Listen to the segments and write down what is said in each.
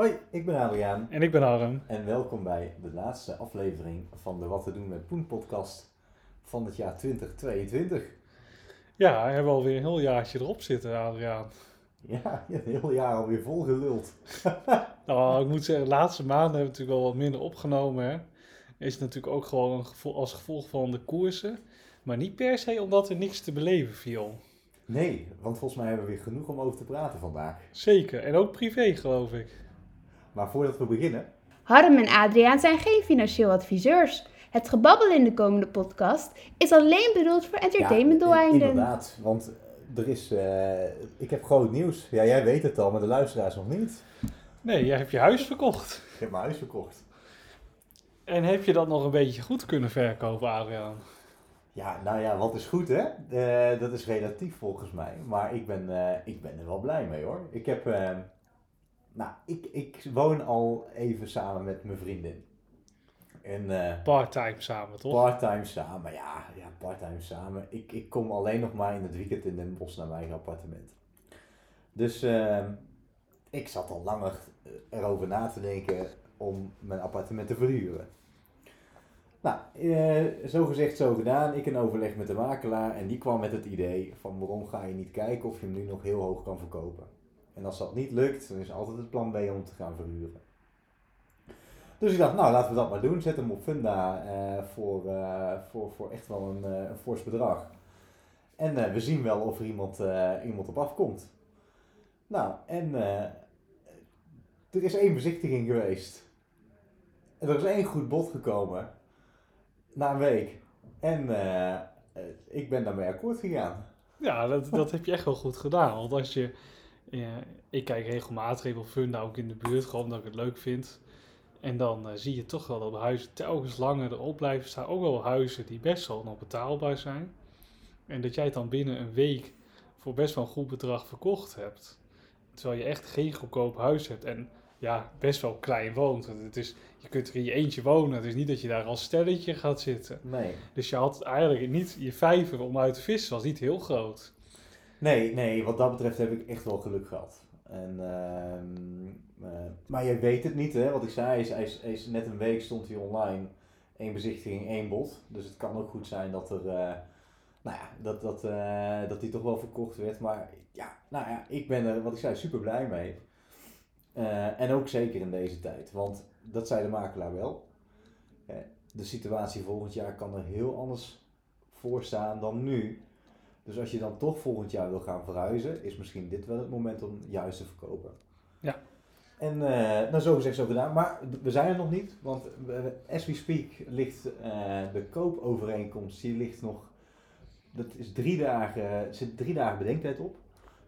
Hoi, ik ben Adriaan En ik ben Harm. en welkom bij de laatste aflevering van de Wat te doen met Poen podcast van het jaar 2022. Ja, we hebben alweer een heel jaartje erop zitten, Adriaan. Ja, je hebt een heel jaar alweer vol geluld. Nou, ik moet zeggen, de laatste maanden hebben we natuurlijk wel wat minder opgenomen. Hè. Is natuurlijk ook gewoon een gevo- als gevolg van de koersen. Maar niet per se omdat er niks te beleven viel. Nee, want volgens mij hebben we weer genoeg om over te praten vandaag. Zeker. En ook privé, geloof ik. Maar voordat we beginnen, Harm en Adriaan zijn geen financieel adviseurs. Het gebabbel in de komende podcast is alleen bedoeld voor Ja, entertainmentdoeleinden. inderdaad, want er is, eh, ik heb groot nieuws. Ja, jij weet het al, maar de luisteraars nog niet. Nee, jij hebt je huis verkocht. Ik heb mijn huis verkocht. En heb je dat nog een beetje goed kunnen verkopen, Adriaan? Ja, nou ja, wat is goed hè? Eh, dat is relatief volgens mij. Maar ik ben, eh, ik ben er wel blij mee hoor. Ik heb, eh, nou, ik, ik woon al even samen met mijn vriendin. En eh Parttime samen, toch? parttime samen, ja, ja parttime samen. Ik, ik kom alleen nog maar in het weekend in Den Bosch naar mijn eigen appartement. Dus eh, ik zat al langer erover na te denken om mijn appartement te verhuren. Nou, eh, zo gezegd, zo gedaan. Ik in overleg met de makelaar en die kwam met het idee van waarom ga je niet kijken of je hem nu nog heel hoog kan verkopen. En als dat niet lukt, dan is altijd het plan B om te gaan verhuren. Dus ik dacht, nou laten we dat maar doen. Zet hem op Funda eh, voor, eh, voor, voor echt wel een, eh, een fors bedrag. En we zien wel of er iemand, iemand op afkomt. Nou, en er is één bezichtiging geweest. En er is één goed bod gekomen. Na een week. En ik ben daarmee akkoord gegaan. Ja, dat, dat heb je echt wel goed gedaan. Want als je... eh, ik kijk regelmatig even op Funda, ook in de buurt, gewoon omdat ik het leuk vind. En dan eh, zie je toch wel dat huizen telkens langer erop blijven staan. Ook wel huizen die best wel nog betaalbaar zijn. En dat jij het dan binnen een week voor best wel een goed bedrag verkocht hebt. Terwijl je echt geen goedkoop huis hebt en ja, best wel klein woont. Want Het is, je kunt er in je eentje wonen. Het is niet dat je daar als stelletje gaat zitten. Nee. Dus je had eigenlijk niet je vijver om uit te vissen, was niet heel groot. Nee, nee, wat dat betreft heb ik echt wel geluk gehad. En, ehm, eh, maar je weet het niet, hè? Wat ik zei, is, is, is net een week stond hij online. Eén bezichtiging, één bod. Dus het kan ook goed zijn dat er, eh, nou ja, dat, dat, eh, dat die toch wel verkocht werd. Maar ja, nou ja, ik ben er, wat ik zei, super blij mee. En ook zeker in deze tijd. Want dat zei de makelaar wel. De situatie volgend jaar kan er heel anders voor staan dan nu. Dus als je dan toch volgend jaar wil gaan verhuizen, is misschien dit wel het moment om juist te verkopen. Ja. En eh, nou, zo gezegd, zo gedaan. Maar we zijn er nog niet, want we- as we speak ligt eh, de koopovereenkomst, die ligt nog, dat is drie dagen, zit drie dagen bedenktijd op.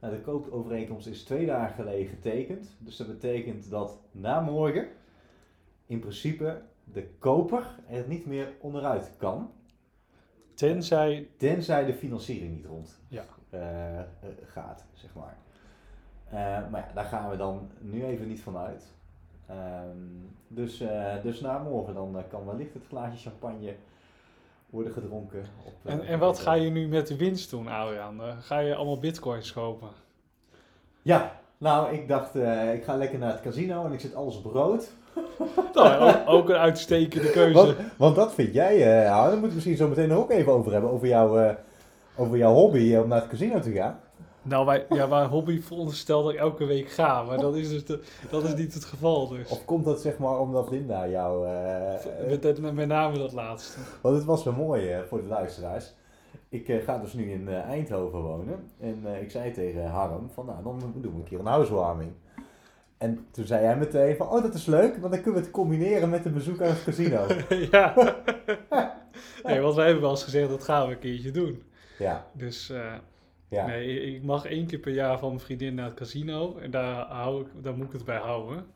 Nou, de koopovereenkomst is twee dagen geleden getekend. Dus dat betekent dat na morgen in principe de koper er niet meer onderuit kan. Tenzij, Tenzij de financiering niet rond Ja. eh, eh, gaat, zeg maar. Eh, maar ja, daar gaan we dan nu even niet van uit. Ehm, dus, dus na morgen dan kan wellicht het glaasje champagne worden gedronken. Op, en, en wat ga je nu met de winst doen, Adriaan? Ga je allemaal bitcoins kopen? Ja, nou ik dacht ik ga lekker naar het casino en ik zet alles op rood. Nou, ook, ook een uitstekende keuze. Want, want dat vind jij, Harm, daar moeten we misschien zo meteen nog ook even over hebben. Over, jouw eh, over jouw hobby eh, om naar het casino te gaan. Nou, wij, ja, mijn hobby veronderstelt dat ik elke week ga, maar dat is, dus de, dat is niet het geval. Dus. Of komt dat zeg maar omdat Linda jou... Met, met, met name dat laatste. Want het was wel mooi voor de luisteraars. Ik ga dus nu in Eindhoven wonen. En ik zei tegen Harm van, nou, dan doen we een keer een housewarming. En toen zei hij meteen van, oh, dat is leuk, want dan kunnen we het combineren met een bezoek aan het casino. ja. Nee, want wij hebben wel eens gezegd dat gaan we een keertje doen. ja, Dus eh, ja. nee, ik mag één keer per jaar van mijn vriendin naar het casino. En daar, hou ik, daar moet ik het bij houden.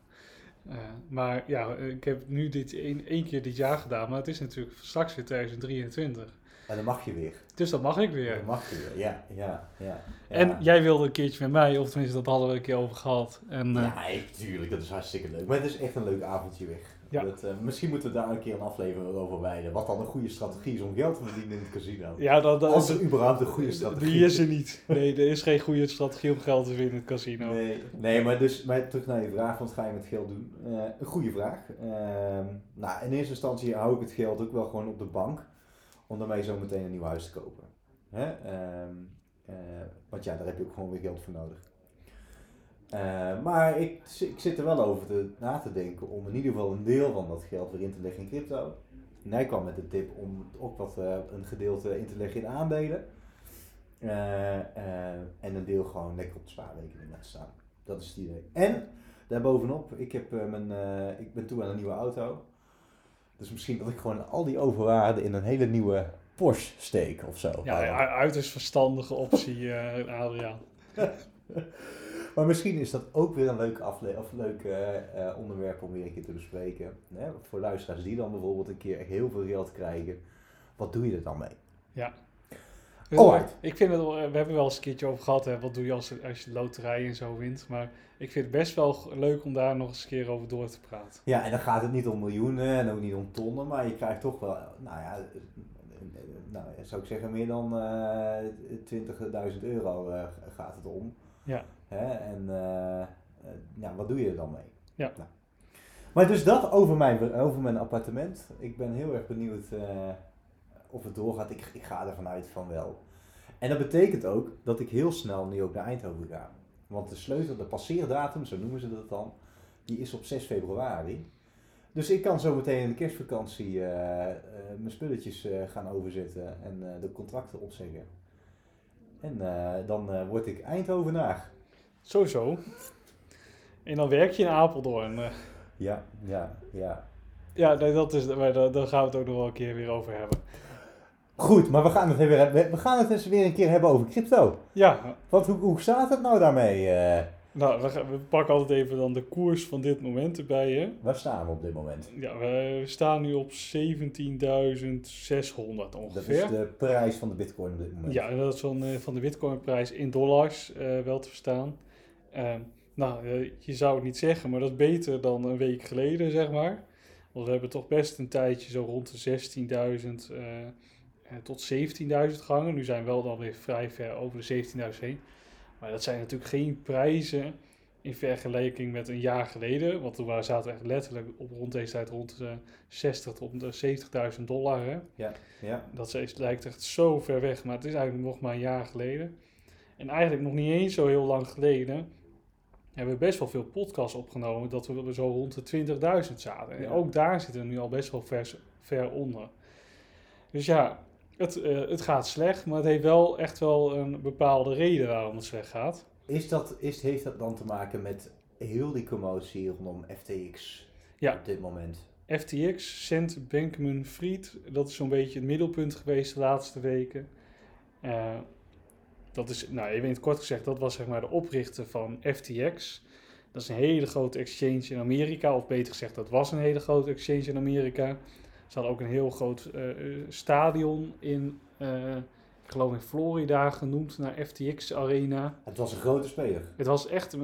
Eh, maar ja, ik heb nu dit één, één keer dit jaar gedaan. Maar het is natuurlijk straks weer 2023. En dan mag je weer. Dus dat mag ik weer. Dan mag je weer, ja, ja, ja. ja. En jij wilde een keertje met mij, of tenminste, dat hadden we een keer over gehad. En, eh, Ja, ik, tuurlijk, dat is hartstikke leuk. Maar het is echt een leuk avondje weg. Ja. Dat, eh, misschien moeten we daar een keer een aflevering over wijden. Wat dan een goede strategie is om geld te verdienen in het casino. ja, dat, dat, Als er überhaupt een goede strategie die is er niet. Nee, er is geen goede strategie om geld te winnen in het casino. Nee, nee maar, dus, maar terug naar je vraag, wat ga je met geld doen? Eh, een goede vraag. Ehm, nou, in eerste instantie hou ik het geld ook wel gewoon op de bank. Om daarmee zo meteen een nieuw huis te kopen. Hè? Ehm, eh, want ja, daar heb je ook gewoon weer geld voor nodig. Eh, maar ik, ik zit er wel over te, na te denken om in ieder geval een deel van dat geld weer in te leggen in crypto. En hij kwam met de tip om ook wat, eh, een gedeelte in te leggen in aandelen. En een deel gewoon lekker op de spaarrekening laten staan. Dat is het idee. En daarbovenop, ik, heb, mijn, ik ben toe aan een nieuwe auto. Dus misschien dat ik gewoon al die overwaarde in een hele nieuwe Porsche steek of zo. Ja, uiterst verstandige optie, eh Adriaan. Maar misschien is dat ook weer een leuk, afle of leuk eh, eh, onderwerp om weer een keer te bespreken. Hè? Voor luisteraars die dan bijvoorbeeld een keer echt heel veel geld krijgen. Wat doe je er dan mee? Dus Alright. Ik vind het, wel- we hebben wel eens een keertje over gehad, hè, wat doe je als, als je loterij en zo wint. Maar ik vind het best wel leuk om daar nog eens een keer over door te praten. Ja, en dan gaat het niet om miljoenen en ook niet om tonnen, maar je krijgt toch wel, nou ja, eh, nou, zou ik zeggen, meer dan eh 20.000 euro eh, gaat het om. Ja. Hè? En eh, eh, ja, wat doe je er dan mee? Ja. Nou. Maar dus dat over mijn, over mijn appartement. Ik ben heel erg benieuwd eh, of het doorgaat. Ik, ik ga ervan uit van wel. En dat betekent ook dat ik heel snel nu ook naar Eindhoven ga. Want de sleutel, de passeerdatum, zo noemen ze dat dan, die is op 6 februari. Dus ik kan zo meteen in de kerstvakantie eh, eh, mijn spulletjes eh, gaan overzetten en de contracten opzeggen. En dan word ik Eindhovenaar. Sowieso. En dan werk je in Apeldoorn. Ja, ja, ja. ja, nee, dat is, maar daar, daar gaan we het ook nog wel een keer weer over hebben. Goed, maar we gaan het, weer, we gaan het eens weer een keer hebben over crypto. Ja, Want hoe, hoe staat het nou daarmee? eh? nou, we, pakken altijd even dan de koers van dit moment erbij. Hè? waar staan we op dit moment? Ja, we staan nu op 17.600 Dat ongeveer. is de prijs van de bitcoin op dit moment. Ja, dat is van, eh, van de bitcoinprijs in dollars eh, wel te verstaan. Ehm, nou, je zou het niet zeggen, maar dat is beter dan een week geleden, zeg maar. Want we hebben toch best een tijdje zo rond de 16.000 eh, eh, tot 17.000 gehangen. Nu zijn we wel dan weer vrij ver over de 17.000 heen. Maar dat zijn natuurlijk geen prijzen in vergelijking met een jaar geleden. Want toen waren- zaten we echt letterlijk op rond deze tijd rond de 60 tot de 70.000 dollar. Hè? Ja, Dat is, lijkt echt zo ver weg, maar het is eigenlijk nog maar een jaar geleden. En eigenlijk nog niet eens zo heel lang geleden hebben we best wel veel podcasts opgenomen dat we zo rond de 20.000 zaten. En Ja. ook daar zitten we nu al best wel ver onder. Dus ja, het, eh, het gaat slecht, maar het heeft wel echt wel een bepaalde reden waarom het slecht gaat. Is dat, is, heeft dat dan te maken met heel die commotie rondom FTX Ja. op dit moment? FTX, Cent Bankman Fried, dat is zo'n beetje het middelpunt geweest de laatste weken. Eh, dat is, nou even in het kort gezegd, dat was zeg maar de oprichter van FTX. Dat is een hele grote exchange in Amerika, of beter gezegd, dat was een hele grote exchange in Amerika. Ze hadden ook een heel groot eh, eh, stadion in, eh, ik geloof in Florida, genoemd naar FTX Arena. Het was een grote speler. Het was echt,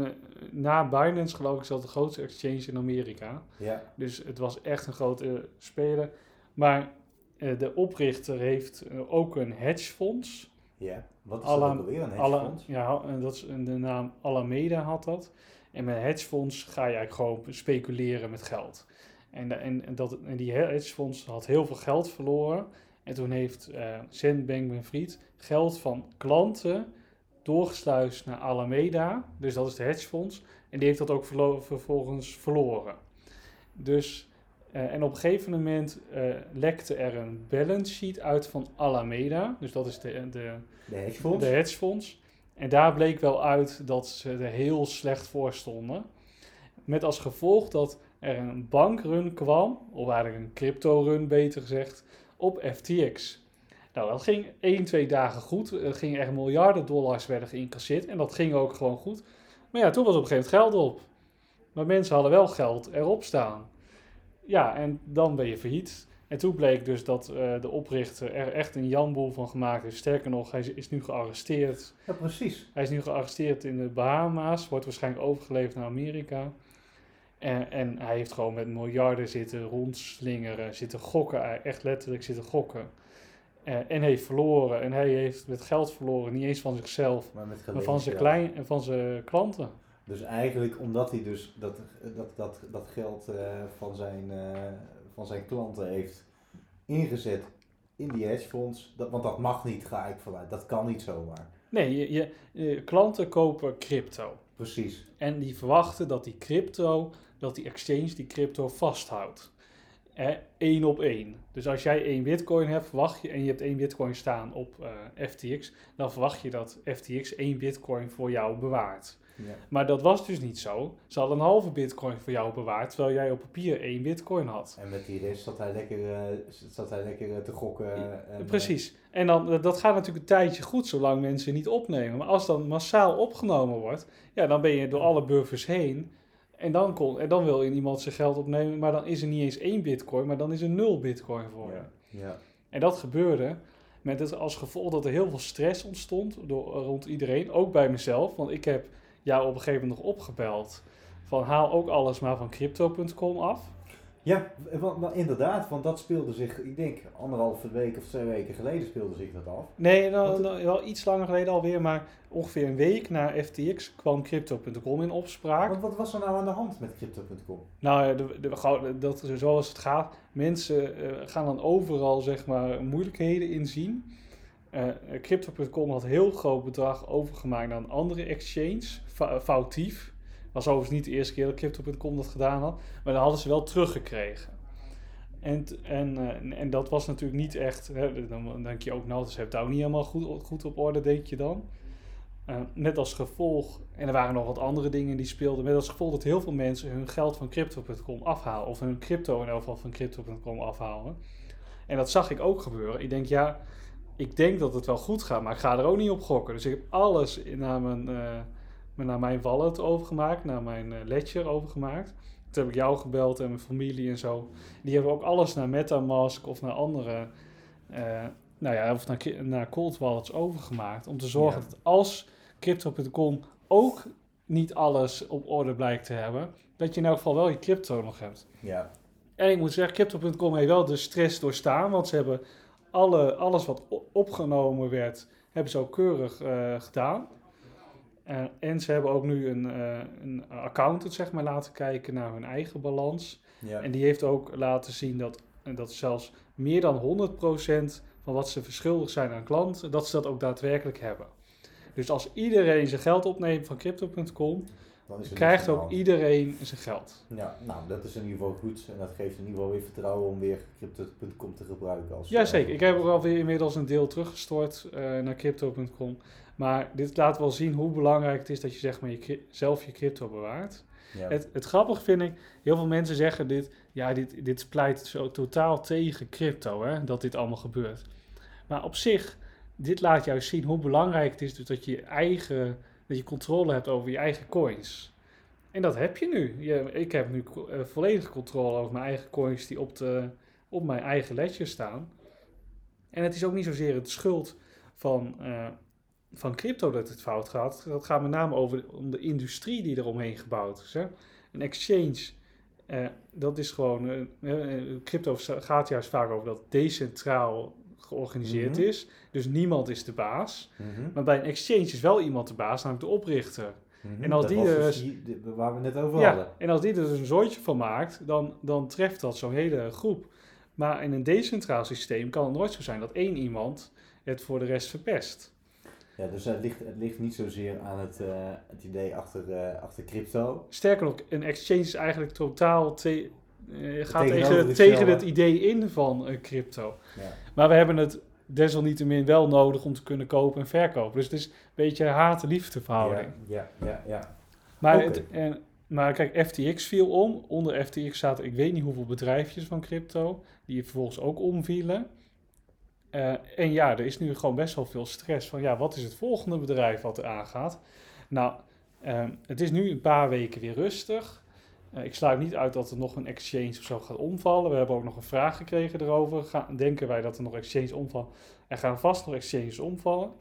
na Binance geloof ik, is dat de grootste exchange in Amerika. Ja, Dus het was echt een grote speler. Maar de oprichter heeft ook een hedgefonds. ja. Wat is Ala- dat ook alweer, een hedgefonds? ja, en dat is de naam Alameda had dat. En met hedgefonds ga je eigenlijk gewoon speculeren met geld. En, en, en dat, en die hedgefonds had heel veel geld verloren. En toen heeft eh Sam Bankman-Fried geld van klanten doorgesluist naar Alameda. Dus dat is de hedgefonds. En die heeft dat ook verlo- vervolgens verloren. Dus, eh, en op een gegeven moment eh, lekte er een balance sheet uit van Alameda. Dus dat is de, de, De hedgefonds? de hedgefonds. En daar bleek wel uit dat ze er heel slecht voor stonden. Met als gevolg dat er een bankrun kwam, of eigenlijk een crypto-run beter gezegd, op FTX. Nou, dat ging 1, 2 dagen goed. Er gingen echt miljarden dollars werden geïncasseerd en dat ging ook gewoon goed. Maar ja, toen was op een gegeven moment geld op. Maar mensen hadden wel geld erop staan. Ja, en dan ben je failliet. En toen bleek dus dat eh, de oprichter er echt een janboel van gemaakt heeft. Sterker nog, hij is, is nu gearresteerd. Ja, precies. Hij is nu gearresteerd in de Bahama's, wordt waarschijnlijk overgeleverd naar Amerika. En, en hij heeft gewoon met miljarden zitten rondslingeren, zitten gokken, echt letterlijk zitten gokken. Eh, en heeft verloren. En hij heeft met geld verloren, niet eens van zichzelf, Maar met maar van zijn, klein, van zijn klanten. Dus eigenlijk omdat hij dus dat, dat, dat, dat geld eh, van, zijn, eh, van zijn klanten heeft ingezet in die hedgefonds, dat, want dat mag niet, ga ik vanuit. Dat kan niet zomaar. Nee, je, je, je klanten kopen crypto. Precies. En die verwachten dat die crypto, dat die exchange die crypto vasthoudt. Eén op één. Dus als jij één bitcoin hebt, verwacht je, en je hebt één bitcoin staan op eh, FTX, dan verwacht je dat FTX één bitcoin voor jou bewaart. Ja. Maar dat was dus niet zo. Ze hadden een halve bitcoin voor jou bewaard, terwijl jij op papier één bitcoin had. En met die rest zat hij lekker, eh, zat hij lekker eh, te gokken. en, Precies. En dan, dat gaat natuurlijk een tijdje goed, zolang mensen niet opnemen. Maar als dan massaal opgenomen wordt, ja, dan ben je door alle buffers heen. En dan, kon, en dan wil iemand zijn geld opnemen, maar dan is er niet eens één bitcoin, maar dan is er nul bitcoin voor je. ja. ja. En dat gebeurde met het als gevolg dat er heel veel stress ontstond door, rond iedereen, ook bij mezelf. Want ik heb jou op een gegeven moment nog opgebeld van haal ook alles maar van crypto.com af. Ja, inderdaad, want dat speelde zich, ik denk anderhalve week of twee weken geleden speelde zich dat af. Nee, nou, nou, wel iets langer geleden alweer, maar ongeveer een week na FTX kwam crypto.com in opspraak. Want wat was er nou aan de hand met crypto.com? Nou, ja, de, de, gauw- dat, zoals het gaat, mensen eh, gaan dan overal zeg maar moeilijkheden inzien. Eh Crypto.com had heel groot bedrag overgemaakt naar een andere exchange, fa- foutief. Was overigens niet de eerste keer dat Crypto.com dat gedaan had, maar dan hadden ze wel teruggekregen. En, en, eh, en, dat was natuurlijk niet echt, hè, dan denk je ook, nou, ze hebben het ook niet helemaal goed, goed op orde, denk je dan. Eh, net als gevolg, en er waren nog wat andere dingen die speelden, met als gevolg dat heel veel mensen hun geld van crypto.com afhalen, of hun crypto in elk geval van crypto.com afhalen. En dat zag ik ook gebeuren. Ik denk, ja, ik denk dat het wel goed gaat, maar ik ga er ook niet op gokken. Dus ik heb alles naar mijn, naar mijn wallet overgemaakt, naar mijn eh, ledger overgemaakt. Toen heb ik jou gebeld en mijn familie en zo. Die hebben ook alles naar Metamask of naar andere, eh, nou ja, of naar, naar cold wallets overgemaakt. Om te zorgen Ja. dat als Crypto.com ook niet alles op orde blijkt te hebben, dat je in elk geval wel je crypto nog hebt. Ja, En ik moet zeggen, Crypto.com heeft wel de stress doorstaan, want ze hebben alle, alles wat opgenomen werd, hebben ze ook keurig eh, gedaan. Eh, en ze hebben ook nu een, eh, een accountant zeg maar, laten kijken naar hun eigen balans. ja. En die heeft ook laten zien dat, dat zelfs meer dan 100% van wat ze verschuldigd zijn aan klanten, dat ze dat ook daadwerkelijk hebben. Dus als iedereen zijn geld opneemt van Crypto.com, krijgt ook iedereen zijn geld. Ja, nou, dat is in ieder geval goed. En dat geeft in ieder geval weer vertrouwen om weer crypto.com te gebruiken. Als, Ja, zeker. Ik heb er alweer inmiddels een deel teruggestort eh, naar crypto.com. Maar dit laat wel zien hoe belangrijk het is dat je zeg maar, je, zelf je crypto bewaart. Ja. Het, het grappige vind ik, heel veel mensen zeggen dit, ja, dit, dit pleit zo totaal tegen crypto, hè, dat dit allemaal gebeurt. Maar op zich, dit laat juist zien hoe belangrijk het is dus dat je eigen, dat je controle hebt over je eigen coins. En dat heb je nu. Je, ik heb nu eh, volledige controle over mijn eigen coins die op, de, op mijn eigen ledger staan. En het is ook niet zozeer het schuld van, eh, van crypto dat het fout gaat. Dat gaat met name over om de industrie die eromheen gebouwd is. Hè. Een exchange, eh, dat is gewoon... eh, eh, crypto gaat juist vaak over dat decentraal georganiseerd Mhm. is. Dus niemand is de baas. Mhm. Maar bij een exchange is wel iemand de baas, namelijk de oprichter. Mhm. en als Dat die er dus die- waar we net over Ja, hadden. en als die er dus een zooitje van maakt, dan, dan treft dat zo'n hele groep. Maar in een decentraal systeem kan het nooit zo zijn dat één iemand het voor de rest verpest. Ja, dus het ligt, het ligt niet zozeer aan het, eh, het idee achter, eh, achter crypto. Sterker nog, een exchange is eigenlijk totaal te, eh, gaat tegen, Tegenovergestelde. tegen het idee in van crypto. Ja. Maar we hebben het desalniettemin wel nodig om te kunnen kopen en verkopen. Dus het is een beetje haat-liefde verhouding. Ja, ja, ja, ja. Maar, het, en, maar kijk, FTX viel om. Onder FTX zaten ik weet niet hoeveel bedrijfjes van crypto, die vervolgens ook omvielen. Eh, en ja, er is nu gewoon best wel veel stress van, ja, wat is het volgende bedrijf wat er aangaat? Nou, ehm, het is nu een paar weken weer rustig. Eh, ik sluit niet uit dat er nog een exchange of zo gaat omvallen. We hebben ook nog een vraag gekregen erover. Denken wij dat er nog exchanges omvallen? Er gaan vast nog exchanges omvallen.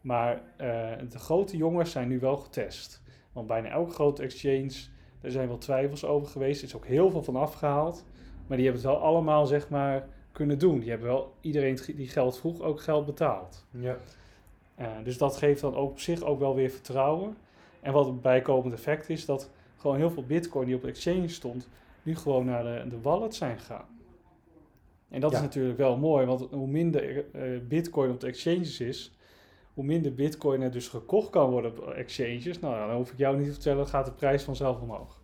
Maar eh, de grote jongens zijn nu wel getest. Want bijna elke grote exchange, er zijn wel twijfels over geweest. Er is ook heel veel van afgehaald. Maar die hebben het wel allemaal, zeg maar, kunnen doen. Die hebben wel, iedereen die geld vroeg, ook geld betaald. Ja. Uh, dus dat geeft dan ook op zich ook wel weer vertrouwen. En wat een bijkomend effect is, dat gewoon heel veel bitcoin die op de exchange stond, nu gewoon naar de, de wallet zijn gegaan. En dat Ja. is natuurlijk wel mooi, want hoe minder eh, bitcoin op de exchanges is, hoe minder bitcoin er dus gekocht kan worden op exchanges. Nou, dan hoef ik jou niet te vertellen, gaat de prijs vanzelf omhoog.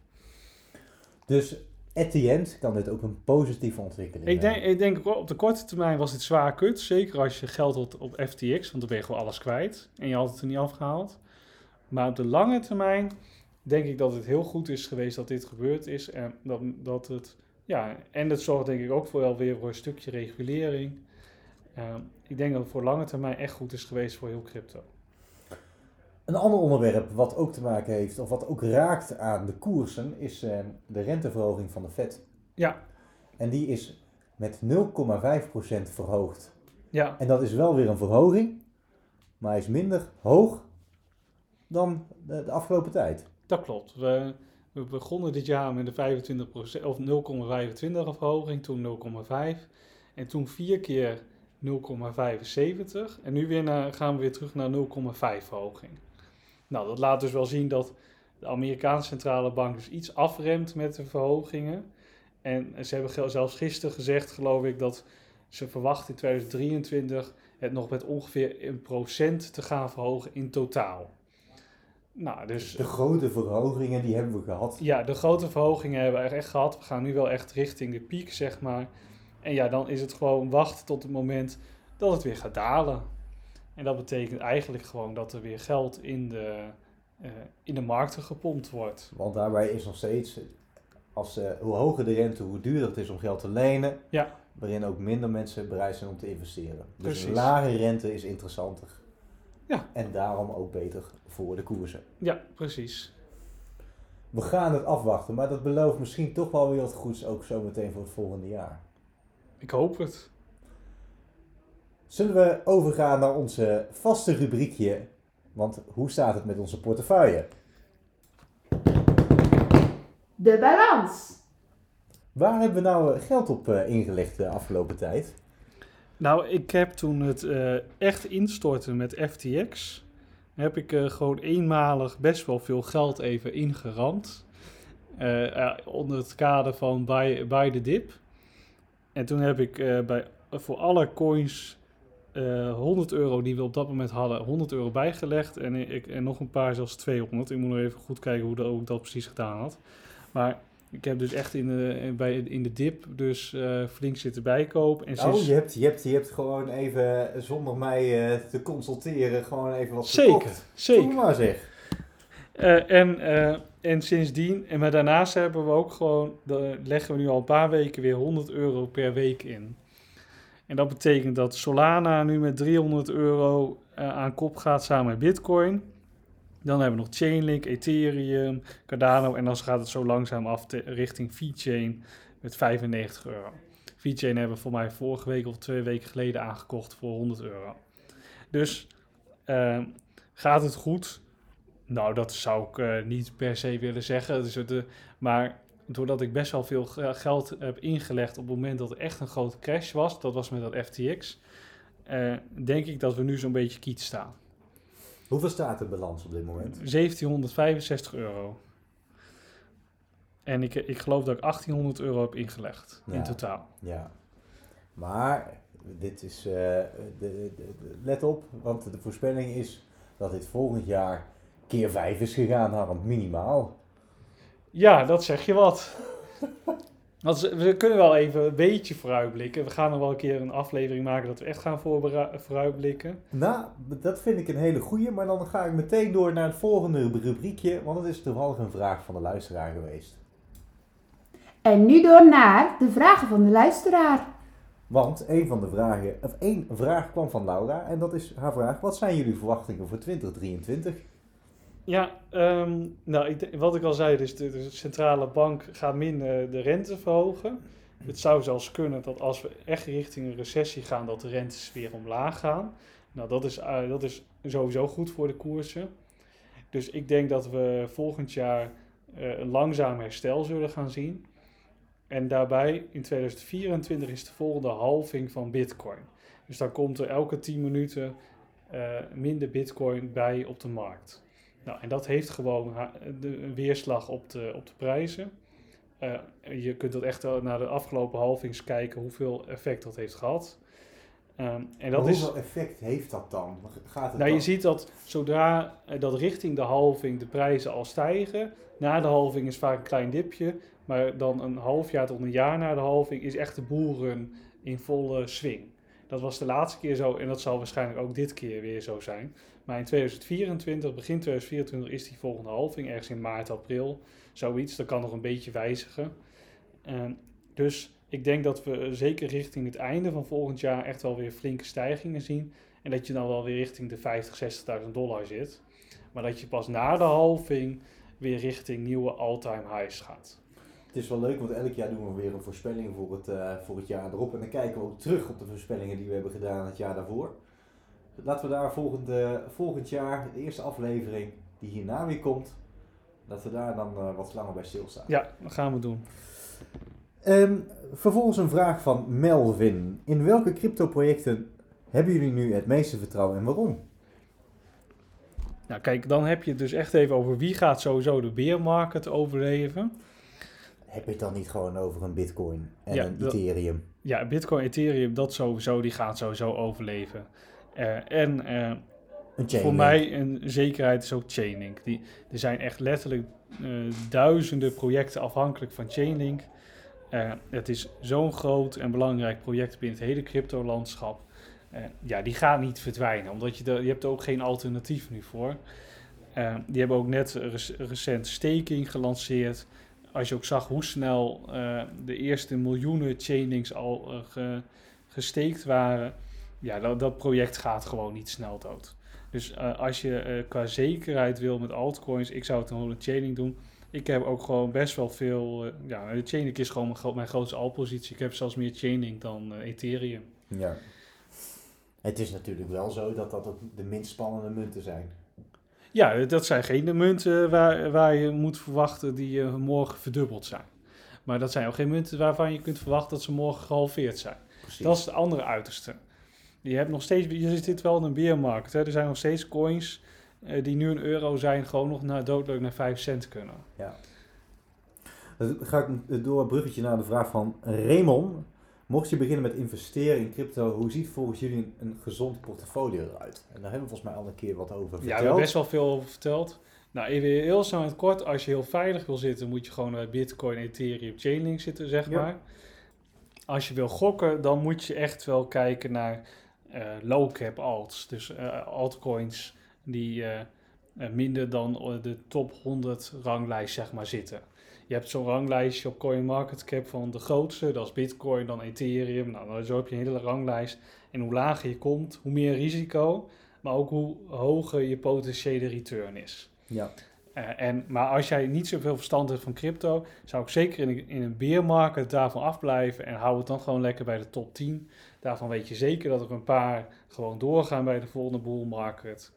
Dus at the end kan dit ook een positieve ontwikkeling Ik denk, ik denk op de korte termijn was het zwaar kut. Zeker als je geld had op FTX, want dan ben je gewoon alles kwijt. En je had het er niet afgehaald. Maar op de lange termijn denk ik dat het heel goed is geweest dat dit gebeurd is. En dat, dat het, ja, en het zorgt denk ik ook voor wel weer voor een stukje regulering. Ehm, ik denk dat het voor lange termijn echt goed is geweest voor heel crypto. Een ander onderwerp wat ook te maken heeft, of wat ook raakt aan de koersen, is eh, de renteverhoging van de Fed. Ja, En die is met 0,5% verhoogd. ja, En dat is wel weer een verhoging, maar hij is minder hoog dan de, de afgelopen tijd. dat klopt. We, we begonnen dit jaar met de 25% of 0,25 verhoging, toen 0,5 en toen vier keer 0,75 en nu weer naar, gaan we weer terug naar 0,5 verhoging. Nou, dat laat dus wel zien dat de Amerikaanse centrale bank dus iets afremt met de verhogingen. En ze hebben zelfs gisteren gezegd, geloof ik, dat ze verwachten in 2023 het nog met ongeveer een procent te gaan verhogen in totaal. Nou, dus De grote verhogingen die hebben we gehad. ja, de grote verhogingen hebben we echt gehad. We gaan nu wel echt richting de piek, zeg maar. En ja, dan is het gewoon wachten tot het moment dat het weer gaat dalen. En dat betekent eigenlijk gewoon dat er weer geld in de, eh, in de markten gepompt wordt. Want daarbij is nog steeds, als, eh, hoe hoger de rente, hoe duurder het is om geld te lenen. Ja. Waarin ook minder mensen bereid zijn om te investeren. Dus Precies. een lage rente is interessanter. Ja. En daarom ook beter voor de koersen. Ja, precies. We gaan het afwachten, maar dat belooft misschien toch wel weer wat goeds, ook zometeen voor het volgende jaar. Ik hoop het. Zullen we overgaan naar onze vaste rubriekje? Want hoe staat het met onze portefeuille? De balans. Waar hebben we nou eh, geld op eh, ingelegd de afgelopen tijd? Nou, ik heb toen het eh, echt instorten met FTX, heb ik eh, gewoon eenmalig best wel veel geld even ingeramd. Onder het kader van buy, buy the dip. En toen heb ik eh, bij, voor alle coins eh 100 euro die we op dat moment hadden, 100 euro bijgelegd. En, ik, en nog een paar, zelfs 200. Ik moet nog even goed kijken hoe, dat, hoe ik dat precies gedaan had. Maar ik heb dus echt in de, bij, in de dip dus eh, flink zitten bijkopen. En Oh, sinds- je hebt, je, hebt, je hebt gewoon even, eh, zonder mij eh, te consulteren, gewoon even wat Zeker, gekocht. Doe zeker. maar zeg. Eh, en, eh, en sindsdien, en maar daarnaast hebben we ook gewoon, leggen we nu al een paar weken weer 100 euro per week in. En dat betekent dat Solana nu met 300 euro eh, aan kop gaat samen met Bitcoin. Dan hebben we nog Chainlink, Ethereum, Cardano en dan gaat het zo langzaam af richting VeChain met 95 euro. VeChain hebben we voor mij vorige week of twee weken geleden aangekocht voor 100 euro. Dus eh, gaat het goed? Nou, dat zou ik eh, niet per se willen zeggen. Dus de, maar doordat ik best wel veel ge- geld heb ingelegd op het moment dat er echt een grote crash was, dat was met dat FTX, eh, denk ik dat we nu zo'n beetje kiet staan. Hoeveel staat de balans op dit moment? 1765 euro. En ik, ik geloof dat ik 1800 euro heb ingelegd Ja. in totaal. Ja. Maar, dit is, eh, de, de- de- let op, want de voorspelling is dat dit volgend jaar keer 5 is gegaan, Harm, minimaal. Ja, dat zeg je wat. We kunnen wel even een beetje vooruitblikken. We gaan nog wel een keer een aflevering maken dat we echt gaan vooruitblikken. Nou, dat vind ik een hele goeie, maar dan ga ik meteen door naar het volgende rubriekje, want het is toevallig een vraag van de luisteraar geweest. En nu door naar de vragen van de luisteraar. Want een van de vragen, of één vraag kwam van Laura en dat is haar vraag: wat zijn jullie verwachtingen voor 2023? Ja, ehm, nou, ik, wat ik al zei, dus de, de centrale bank gaat minder de rente verhogen. Het zou zelfs kunnen dat als we echt richting een recessie gaan, dat de rentes weer omlaag gaan. Nou, dat is, eh, dat is sowieso goed voor de koersen. Dus ik denk dat we volgend jaar eh, een langzaam herstel zullen gaan zien. En daarbij in 2024 is de volgende halving van Bitcoin. Dus dan komt er elke 10 minuten eh, minder Bitcoin bij op de markt. Nou, en dat heeft gewoon de, een weerslag op de, op de prijzen. Eh, je kunt dat echt naar de afgelopen halvings kijken hoeveel effect dat heeft gehad. Ehm, en dat is, hoeveel effect heeft dat dan? Gaat het nou, je ziet dat zodra eh, dat richting de halving de prijzen al stijgen, na de halving is vaak een klein dipje, maar dan een half jaar tot een jaar na de halving is echt de boelrun in volle swing. Dat was de laatste keer zo en dat zal waarschijnlijk ook dit keer weer zo zijn. Maar in 2024, begin 2024, is die volgende halving, ergens in maart, april, zoiets. Dat kan nog een beetje wijzigen. Dus ik denk dat we zeker richting het einde van volgend jaar echt wel weer flinke stijgingen zien. En dat je dan wel weer richting de 50, 60.000 dollar zit. Maar dat je pas na de halving weer richting nieuwe all-time highs gaat. Het is wel leuk, want elk jaar doen we weer een voorspelling voor het, eh, voor het jaar erop. En dan kijken we ook terug op de voorspellingen die we hebben gedaan het jaar daarvoor. Laten we daar volgend, eh, volgend jaar, de eerste aflevering die hierna weer komt, dat we daar dan eh, wat langer bij stilstaan. Ja, dat gaan we doen. Ehm, vervolgens een vraag van Melvin. In welke crypto-projecten hebben jullie nu het meeste vertrouwen en waarom? Nou kijk, dan heb je het dus echt even over wie gaat sowieso de beermarket overleven. Heb je het dan niet gewoon over een bitcoin en Ja, een dat- ethereum? Ja, Bitcoin, Ethereum, dat sowieso, die gaat sowieso overleven. En eh, voor mij een zekerheid is ook Chainlink. Die, er zijn echt letterlijk eh, duizenden projecten afhankelijk van Chainlink. Eh, het is zo'n groot en belangrijk project binnen het hele crypto-landschap. Ja, die gaat niet verdwijnen, omdat je, er- je hebt er ook geen alternatief nu voor. Eh, die hebben ook net rec- recent staking gelanceerd. Als je ook zag hoe snel de eerste miljoenen chainlinks al ge- gesteekt waren. Ja, dat, dat project gaat gewoon niet snel dood. Dus eh, als je eh, qua zekerheid wil met altcoins, ik zou het een chaining doen. Ik heb ook gewoon best wel veel. eh, ja, de chaining is gewoon mijn, mijn grootste altpositie. Ik heb zelfs meer chaining dan Ethereum. Ja. Het is natuurlijk wel zo dat dat ook de minst spannende munten zijn. Ja, dat zijn geen munten waar, waar je moet verwachten die morgen verdubbeld zijn. Maar dat zijn ook geen munten waarvan je kunt verwachten dat ze morgen gehalveerd zijn. Precies. Dat is het andere uiterste. Je hebt nog steeds, je zit wel in een beermarkt. Hè? Er zijn nog steeds coins eh, die nu een euro zijn, gewoon nog naar doodleuk naar 5 cent kunnen. Ja. Dan ga ik door een bruggetje naar de vraag van Raymond. Mocht je beginnen met investeren in crypto, hoe ziet volgens jullie een, gezond portfolio eruit? En daar hebben we volgens mij al een keer wat over Ja, verteld. we hebben best wel veel over verteld. Nou, even heel snel in het kort. Als je heel veilig wil zitten, moet je gewoon bij Bitcoin, Ethereum, Chainlink zitten, zeg Ja. maar. Als je wil gokken, dan moet je echt wel kijken naar eh, low cap alts. Dus eh, altcoins die eh, eh, minder dan eh, de top 100 ranglijst, zeg maar, zitten. Je hebt zo'n ranglijstje op CoinMarketCap van de grootste, dat is Bitcoin, dan Ethereum. Nou, zo heb je een hele ranglijst. En hoe lager je komt, hoe meer risico, maar ook hoe hoger je potentiële return is. Ja. Eh, en, maar als jij niet zoveel verstand hebt van crypto, zou ik zeker in, een- in een beermarket daarvan afblijven en hou het dan gewoon lekker bij de top 10. Daarvan weet je zeker dat er een paar gewoon doorgaan bij de volgende bull market.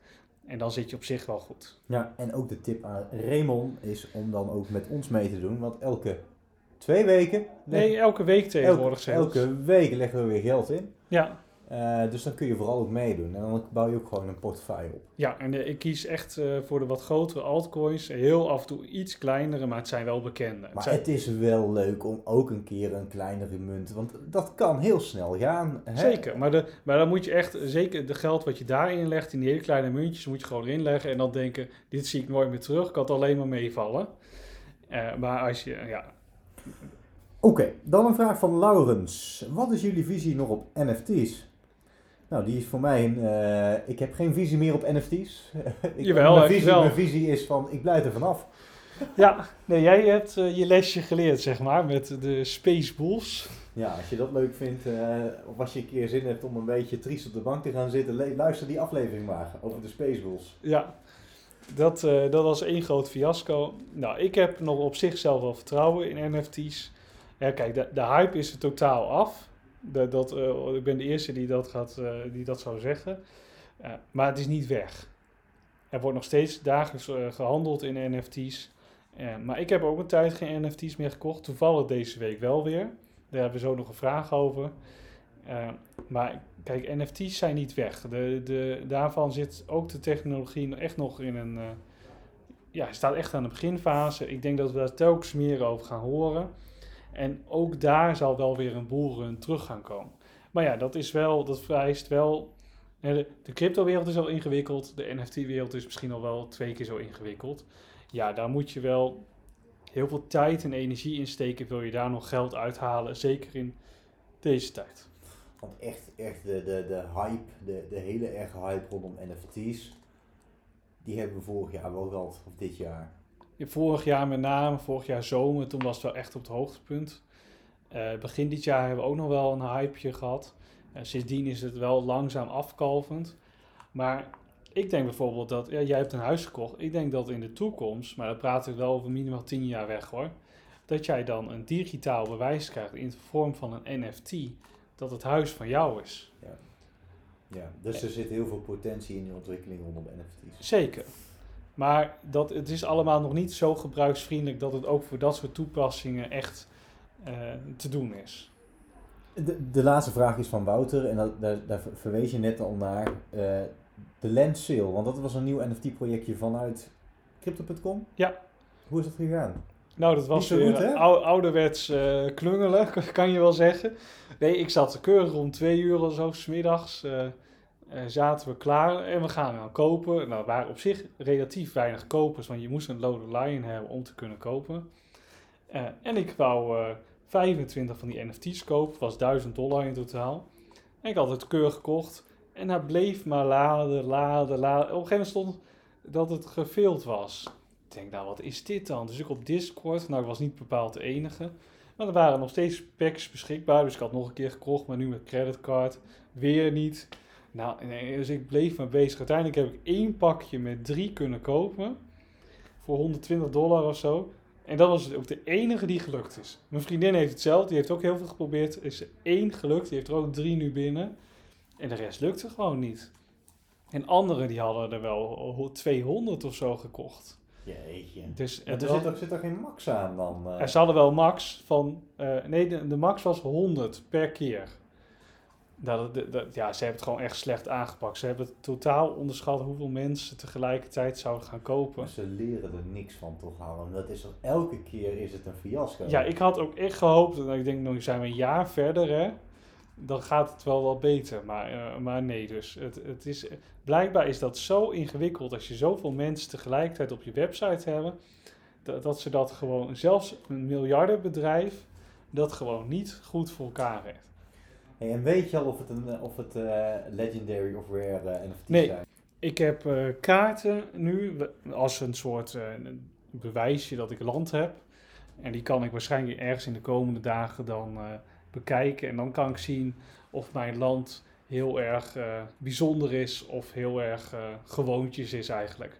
En dan zit je op zich wel goed. ja, en ook de tip aan Raymond is om dan ook met ons mee te doen. Want elke twee weken, Nee, elke week tegenwoordig elke, zelfs. elke week leggen we weer geld in. Ja, Eh, dus dan kun je vooral ook meedoen. En dan bouw je ook gewoon een portefeuille op. ja, en eh, ik kies echt eh, voor de wat grotere altcoins. Heel af en toe iets kleinere, maar het zijn wel bekende. Het Maar zijn- het is wel leuk om ook een keer een kleinere munt. Want dat kan heel snel gaan. Hè? Zeker, maar, de, maar dan moet je echt, zeker de geld wat je daarin legt, in die hele kleine muntjes, moet je gewoon erin leggen en dan denken, dit zie ik nooit meer terug, kan het alleen maar meevallen. Maar als je, ja, Oké, dan een vraag van Laurens. Wat is jullie visie nog op NFT's? Nou, die is voor mij een... eh, ik heb geen visie meer op NFT's. ik, Jawel, mijn, visie, wel. mijn visie is van, ik blijf er vanaf. ja nee, jij hebt eh, je lesje geleerd, zeg maar, met de Space Bulls. Ja, als je dat leuk vindt, eh, of als je een keer zin hebt om een beetje triest op de bank te gaan zitten, luister die aflevering maar over de Spaceballs. Ja, dat, dat was één groot fiasco. Nou, ik heb nog op zichzelf wel vertrouwen in NFT's. Ja, kijk, de, de hype is er totaal af. De, dat, eh, ik ben de eerste die dat, gaat, eh, die dat zou zeggen. Eh, maar het is niet weg. Er wordt nog steeds dagelijks eh, gehandeld in NFT's. Maar ik heb ook een tijd geen NFT's meer gekocht. Toevallig deze week wel weer. Daar hebben we zo nog een vraag over. Maar kijk, NFT's zijn niet weg. De, de, daarvan zit ook de technologie echt nog in een. ja, staat echt aan de beginfase. Ik denk dat we daar telkens meer over gaan horen. En ook daar zal wel weer een boelrun terug gaan komen. Maar ja, dat is wel, dat vereist wel. De, de crypto-wereld is al ingewikkeld. De NFT-wereld is misschien al wel twee keer zo ingewikkeld. Ja, daar moet je wel heel veel tijd en energie in steken. Wil je daar nog geld uithalen? Zeker in deze tijd. Want echt, echt de, de, de hype, de, de hele erge hype rondom NFT's, die hebben we vorig jaar wel gehad, of dit jaar. Vorig jaar met name, vorig jaar zomer, toen was het wel echt op het hoogtepunt. Eh, begin dit jaar hebben we ook nog wel een hypeje gehad. Eh, sindsdien is het wel langzaam afkalvend. Maar ik denk bijvoorbeeld dat, ja, jij hebt een huis gekocht. Ik denk dat in de toekomst, maar dan praten we wel over minimaal 10 jaar weg hoor. Dat jij dan een digitaal bewijs krijgt in de vorm van een NFT. Dat het huis van jou is. Ja, dus er zit heel veel potentie in die ontwikkeling rondom NFT's. Zeker. Maar dat, het is allemaal nog niet zo gebruiksvriendelijk dat het ook voor dat soort toepassingen echt eh, te doen is. De, de laatste vraag is van Wouter, en dat, daar, daar verwees je net al naar. eh, de Land Sale, want dat was een nieuw NFT-projectje vanuit Crypto.com. Ja. Hoe is dat gegaan? Nou, dat was weer goed, ou- ouderwets eh, klungelen, kan je wel zeggen. Nee, ik zat keurig om twee uur of zo, smiddags, eh eh zaten we klaar en we gaan dan kopen. Nou, er waren op zich relatief weinig kopers, want je moest een Loaded Lion hebben om te kunnen kopen. Eh, en ik wou eh 25 van die NFT's kopen, was 1000 dollar in totaal. En ik had het keurig gekocht en hij bleef maar laden, laden, laden. Op een gegeven moment stond dat het geveeld was. Ik denk, nou wat is dit dan? Dus ik op Discord, nou ik was niet bepaald de enige. Maar er waren nog steeds packs beschikbaar, dus ik had nog een keer gekocht, maar nu met creditcard. Weer niet. Nou, nee, dus ik bleef maar bezig. Uiteindelijk heb ik één pakje met drie kunnen kopen. Voor 120 dollar of zo. En dat was ook de enige die gelukt is. Mijn vriendin heeft hetzelfde, die heeft ook heel veel geprobeerd. Er is er één gelukt, die heeft er ook drie nu binnen. En de rest lukte gewoon niet. En anderen die hadden er wel 200 of zo gekocht. Jeetje. Dus En het er zit, ook, zit er geen max aan dan? eh? en ze hadden wel max van... eh, nee, de, de max was 100 per keer. Dat, dat, dat- ja, ze hebben het gewoon echt slecht aangepakt. Ze hebben totaal onderschat hoeveel mensen tegelijkertijd zouden gaan kopen. Maar ze leren er niks van toch, Harm? Dat is toch elke keer is het een fiasco? Ja, ik had ook echt gehoopt, en ik denk, nou zijn we een jaar verder, hè. Dan gaat het wel wat beter. Maar, eh, maar nee, dus het, het is, blijkbaar is dat zo ingewikkeld als je zoveel mensen tegelijkertijd op je website hebben. Dat, dat ze dat gewoon, zelfs een miljardenbedrijf, dat gewoon niet goed voor elkaar heeft. Hey, en weet je al of het, een, eh, of het eh, legendary of rare NFT's Nee. zijn? Ik heb kaarten nu als een soort bewijsje dat ik land heb. En die kan ik waarschijnlijk ergens in de komende dagen dan bekijken. En dan kan ik zien of mijn land heel erg bijzonder is of heel erg gewoontjes is eigenlijk.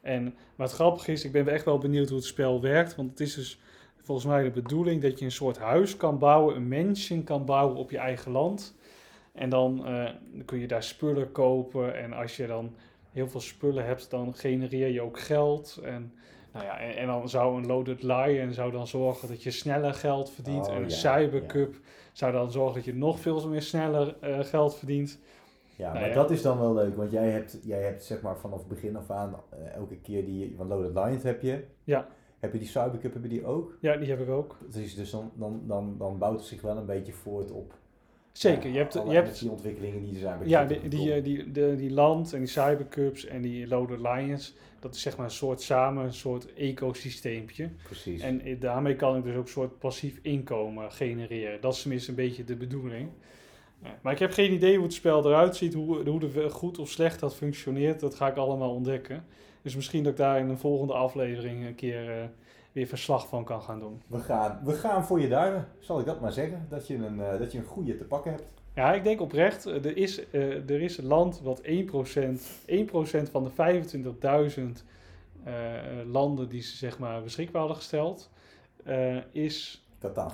En wat grappig is, ik ben echt wel benieuwd hoe het spel werkt. Want het is dus volgens mij de bedoeling dat je een soort huis kan bouwen, een mansion kan bouwen op je eigen land. En dan, eh, kun je daar spullen kopen. En als je dan heel veel spullen hebt, dan genereer je ook geld. En, nou ja, en, en dan zou een Loaded Lion zou dan zorgen dat je sneller geld verdient. Oh, en een ja, Cybercup zou dan zorgen dat je nog veel meer sneller eh, geld verdient. Ja, Nou maar ja. dat is dan wel leuk, want jij hebt, jij hebt zeg maar vanaf begin af aan, eh, elke keer die, van Loaded Lions heb je. Ja. Heb je die Cybercup, heb je die ook? Ja, die heb ik ook. Dus, dus dan, dan, dan, dan bouwt het zich wel een beetje voort op Zeker, je hebt, alle je hebt die ontwikkelingen die er zijn Ja, die, Crypto.com. die, eh, die, die land en die cybercups en die Loaded Lions, dat is zeg maar een soort samen, een soort ecosysteempje. Precies. En eh, daarmee kan ik dus ook een soort passief inkomen genereren. Dat is tenminste een beetje de bedoeling. Maar ik heb geen idee hoe het spel eruit ziet, hoe, hoe de, goed of slecht dat functioneert. Dat ga ik allemaal ontdekken. Dus misschien dat ik daar in een volgende aflevering een keer eh, weer verslag van kan gaan doen. we, gaan, we gaan voor je duimen, zal ik dat maar zeggen. Dat je een, eh, dat je een goede te pakken hebt. Ja, ik denk oprecht, eh, er is, er is een land wat 1%, 1% van de 25.000 eh, landen die ze zeg maar beschikbaar hadden gesteld, is, Qatar.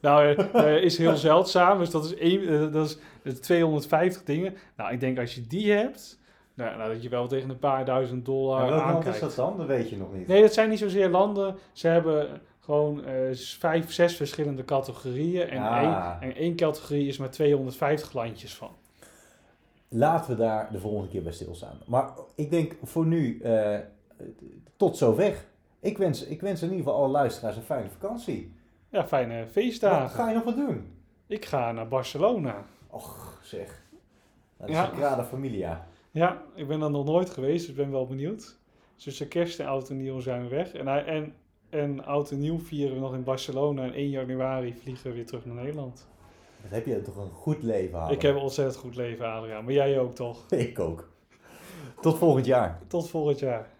nou, is heel zeldzaam. Dus dat is, één, dat is eh, 250 dingen. Nou, ik denk als je die hebt, nou, nou, dat je wel tegen een paar duizend dollar En welk land aankijkt. is dat dan? Dat weet je nog niet. Nee, dat zijn niet zozeer landen. Ze hebben gewoon eh, vijf, zes verschillende categorieën. En, Ah. één, en één categorie is maar 250 landjes van. Laten we daar de volgende keer bij stilstaan. Maar ik denk voor nu eh, tot zover. Ik wens, ik wens in ieder geval alle luisteraars een fijne vakantie. Ja, fijne Wat feestdagen. ga je nog wat doen? Ik ga naar Barcelona. Och, zeg. Dat is Ja. een Familia. Ja, ik ben daar nog nooit geweest, dus ik ben wel benieuwd. Dus tussen kerst en oud en nieuw zijn we weg. En, en, en oud en nieuw vieren we nog in Barcelona. En 1 januari vliegen we weer terug naar Nederland. Wat heb je toch een goed leven, Harm? Ik heb een ontzettend goed leven, Adriaan. Maar jij ook toch? Ik ook. Tot volgend jaar. Tot volgend jaar.